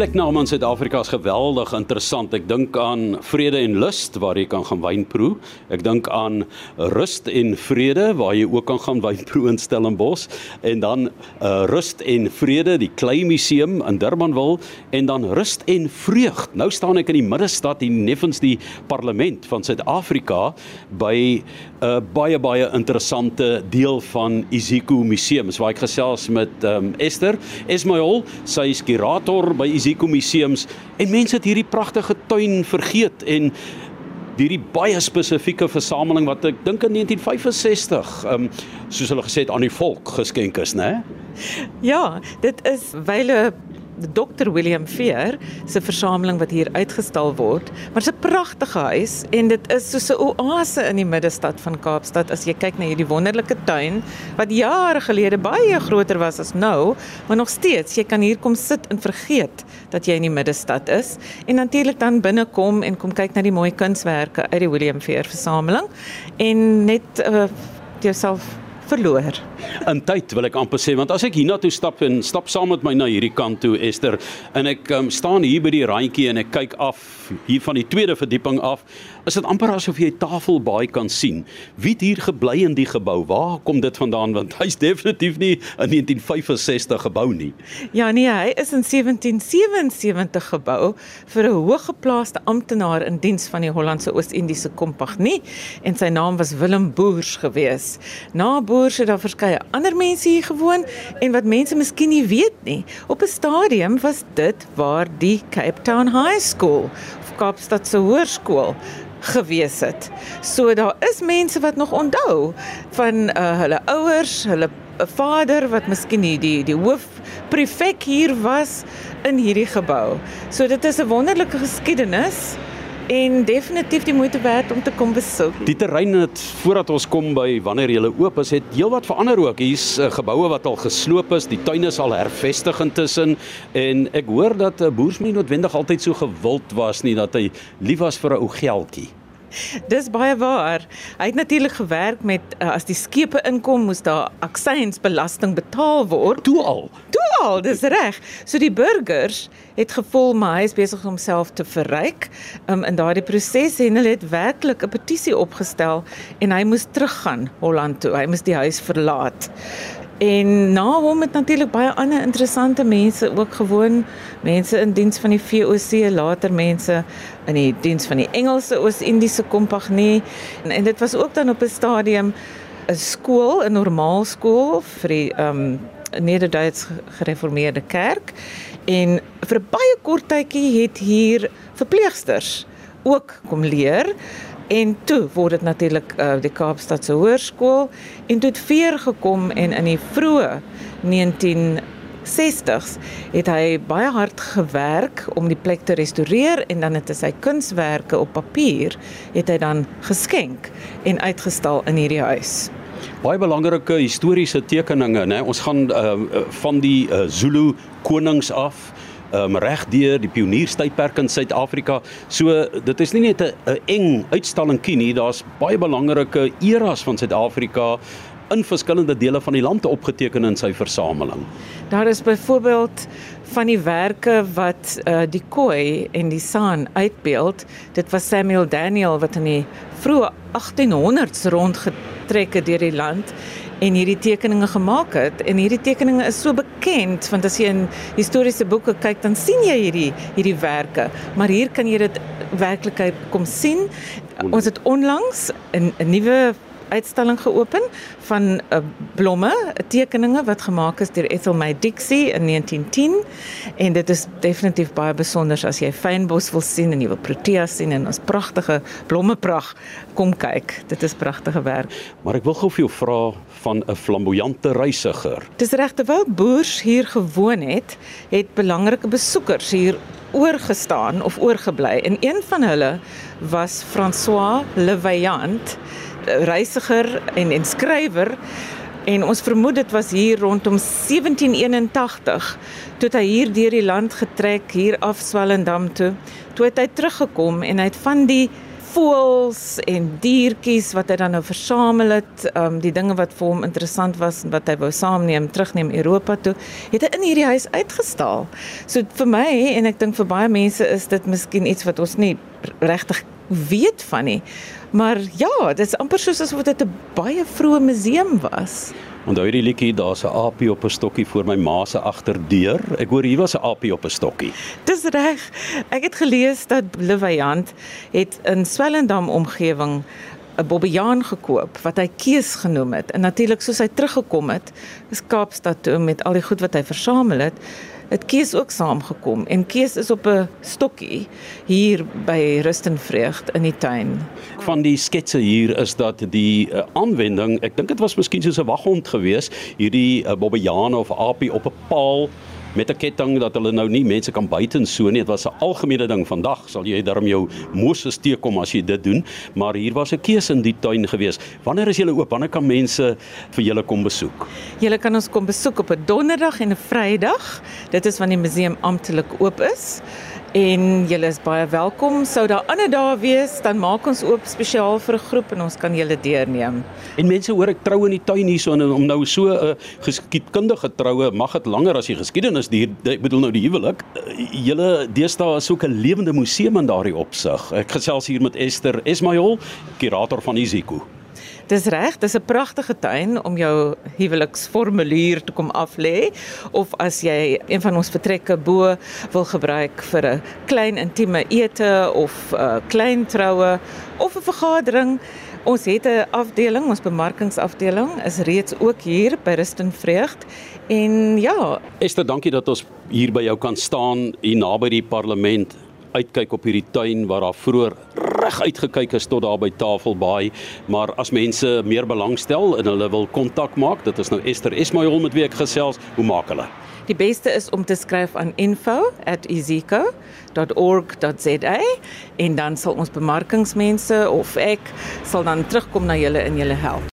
Plekname in Suid-Afrika is geweldig interessant. Ek dink aan Vrede en Lust waar jy kan gaan wyn proe. Ek dink aan Rust en Vrede waar jy ook kan gaan wyn proe in Stellenbosch en dan uh, Rust en Vrede, die Klei Museum in Durbanville en dan Rust en Vreugd. Nou staan ek in die middestad hier neffens die parlement van Suid-Afrika by 'n uh, baie baie interessante deel van Isiko Museum. Dis waar ek gesels met um, Esther Esmail, sy is kurator by Isiko Museums en mense het hierdie pragtige tuin vergeet en hierdie baie spesifieke versameling wat ek dink in 1965 um soos hulle gesê het aan die volk geskenk is, né? Ja, dit is wyle Dr William Veer se versameling wat hier uitgestal word. Maar 'n pragtige huis en dit is soos 'n oase in die middestad van Kaapstad as jy kyk na hierdie wonderlike tuin wat jare gelede baie groter was as nou, maar nog steeds jy kan hier kom sit en vergeet dat jy in die middestad is en natuurlik dan binnekom en kom kyk na die mooi kunswerke uit die William Veer versameling en net uh, jouself verloor. In tyd wil ek amper sê want as ek hiernatoe stap en stap saam met my na hierdie kant toe Esther en ek um, staan hier by die randjie en ek kyk af hier van die tweede verdieping af is dit amper asof jy Tafelbaai kan sien. Wie het hier gebly in die gebou? Waar kom dit vandaan want hy's definitief nie in 1965 gebou nie. Ja nee, hy is in 1777 gebou vir 'n hooggeplaaste amptenaar in diens van die Hollandse Oos-Indiese Kompagnie en sy naam was Willem Boers gewees. Na Boers het daar verskeie ander mense hier gewoon en wat mense miskien nie weet nie, op 'n stadium was dit waar die Cape Town High School of Kaapstad se hoërskool gewees het. So daar is mense wat nog onthou van uh, hulle ouers, hulle vader wat miskien die die, die hoof prefek hier was in hierdie gebou. So dit is 'n wonderlike geskiedenis en definitief die moeite werd om te kom besoek. Die terrein het voordat ons kom by wanneer jy oop is, het heelwat verander ook. Hier's uh, geboue wat al gesloop is, die tuin is al hervestig intussen en ek hoor dat 'n uh, boers nie noodwendig altyd so gewild was nie dat hy lief was vir 'n ou geldjie. Dis baie waar. Hy het natuurlik gewerk met uh, as die skepe inkom, moes daar aksiesbelasting betaal word. Toe al. Toe al, dis reg. So die burgers het gevoel maar hy is besig om homself te verryk. Um, in daardie proses en hulle het werklik 'n petisie opgestel en hy moes teruggaan Holland toe. Hy moes die huis verlaat. En na hom het natuurlik baie ander interessante mense ook gewoon, mense in diens van die VOC, later mense in die diens van die Engelse Oos-Indiese Kompagnie. En, en dit was ook dan op 'n stadium 'n skool, 'n normaal skool vir die ehm um, Nederduits gereformeerde kerk. En vir 'n baie kort tydjie het hier verpleegsters ook kom leer. En toe word dit natuurlik uh, die Kaapstadse Hoërskool en toe het veer gekom en in die vroeë 1960s het hy baie hard gewerk om die plek te restoreer en dan het hy sy kunswerke op papier het hy dan geskenk en uitgestal in hierdie huis. Baie belangrike historiese tekeninge, né? Ons gaan uh, van die uh, Zulu konings af um, regdeur die pionierstydperk in Suid-Afrika. So dit is nie net 'n eng uitstallingkie nie, daar's baie belangrike eras van Suid-Afrika in verskillende dele van die land opgeteken in sy versameling. Daar is byvoorbeeld van die werke wat uh, die Khoi en die San uitbeeld. Dit was Samuel Daniel wat in die vroeë 1800s rondgetrek het deur die land en hierdie tekeninge gemaak het. En hierdie tekeninge is so bekend want as jy in historiese boeke kyk dan sien jy hierdie hierdie werke. Maar hier kan jy dit werklikheid kom sien. Ons het onlangs 'n nuwe uitstalling geopen van uh, blomme, tekeninge wat gemaak is deur Ethel May Dixie in 1910 en dit is definitief baie besonder as jy fynbos wil sien en jy wil protea sien en ons pragtige blommeprag kom kyk. Dit is pragtige werk. Maar ek wil gou vir jou vra van 'n flamboyante reisiger. Dis regte wel boers hier gewoon het, het belangrike besoekers hier oorgestaan of oorgebly en een van hulle was François Levaillant reisiger en en skrywer en ons vermoed dit was hier rondom 1781 toe hy hier deur die land getrek hier af Swellendam toe toe het hy teruggekom en hy het van die voëls en diertjies wat hy dan nou versamel het, um die dinge wat vir hom interessant was en wat hy wou saamneem, terugneem Europa toe, het hy in hierdie huis uitgestal. So vir my en ek dink vir baie mense is dit miskien iets wat ons nie regtig weet van nie. Maar ja, dit is amper soos asof dit 'n baie vroeë museum was. Onthou hierdie liedjie, daar's 'n aapie op 'n stokkie voor my ma se agterdeur. Ek hoor hier was 'n aapie op 'n stokkie. Dis reg. Ek het gelees dat Lewyand het in Swellendam omgewing 'n bobbejaan gekoop wat hy Kees genoem het. En natuurlik soos hy teruggekom het, is Kaapstad toe met al die goed wat hy versamel het, het Kees ook saamgekom en Kees is op 'n stokkie hier by Rustenvreugd in die tuin. Van die sketse hier is dat die uh, aanwending, ek dink dit was miskien soos 'n waghond geweest, hierdie uh, bobbejaan of aapie op 'n paal met 'n ketting dat hulle nou nie mense kan buiten so nie. Dit was 'n algemene ding vandag. Sal jy darm jou Moses teekom as jy dit doen, maar hier was 'n keuse in die tuin gewees. Wanneer is julle oop? Wanneer kan mense vir julle kom besoek? Julle kan ons kom besoek op 'n donderdag en 'n Vrydag. Dit is wanneer die museum amptelik oop is en julle is baie welkom. Sou daar ander dae wees, dan maak ons oop spesiaal vir 'n groep en ons kan julle deurneem. En mense hoor ek trou in die tuin hierso en om nou so 'n uh, geskiedkundige troue mag dit langer as die geskiedenis die ek bedoel nou die huwelik. Uh, julle deesdae is ook 'n lewende museum in daardie opsig. Ek gesels hier met Esther Esmail, kurator van Isiko. Dis reg, dis 'n pragtige tuin om jou huweliksformulier te kom aflê of as jy een van ons vertrekke bo wil gebruik vir 'n klein intieme ete of 'n uh, klein troue of 'n vergadering. Ons het 'n afdeling, ons bemarkingsafdeling is reeds ook hier by Rustenvreugd. En ja, Esther, dankie dat ons hier by jou kan staan hier naby die parlement uitkyk op hierdie tuin waar daar vroeër reg uitgekyk is tot daar by Tafelbaai, maar as mense meer belangstel en hulle wil kontak maak, dit is nou Esther Esmail met wie ek gesels, hoe maak hulle? Die beste is om te skryf aan info@iziko.org.za en dan sal ons bemarkingsmense of ek sal dan terugkom na julle en julle help.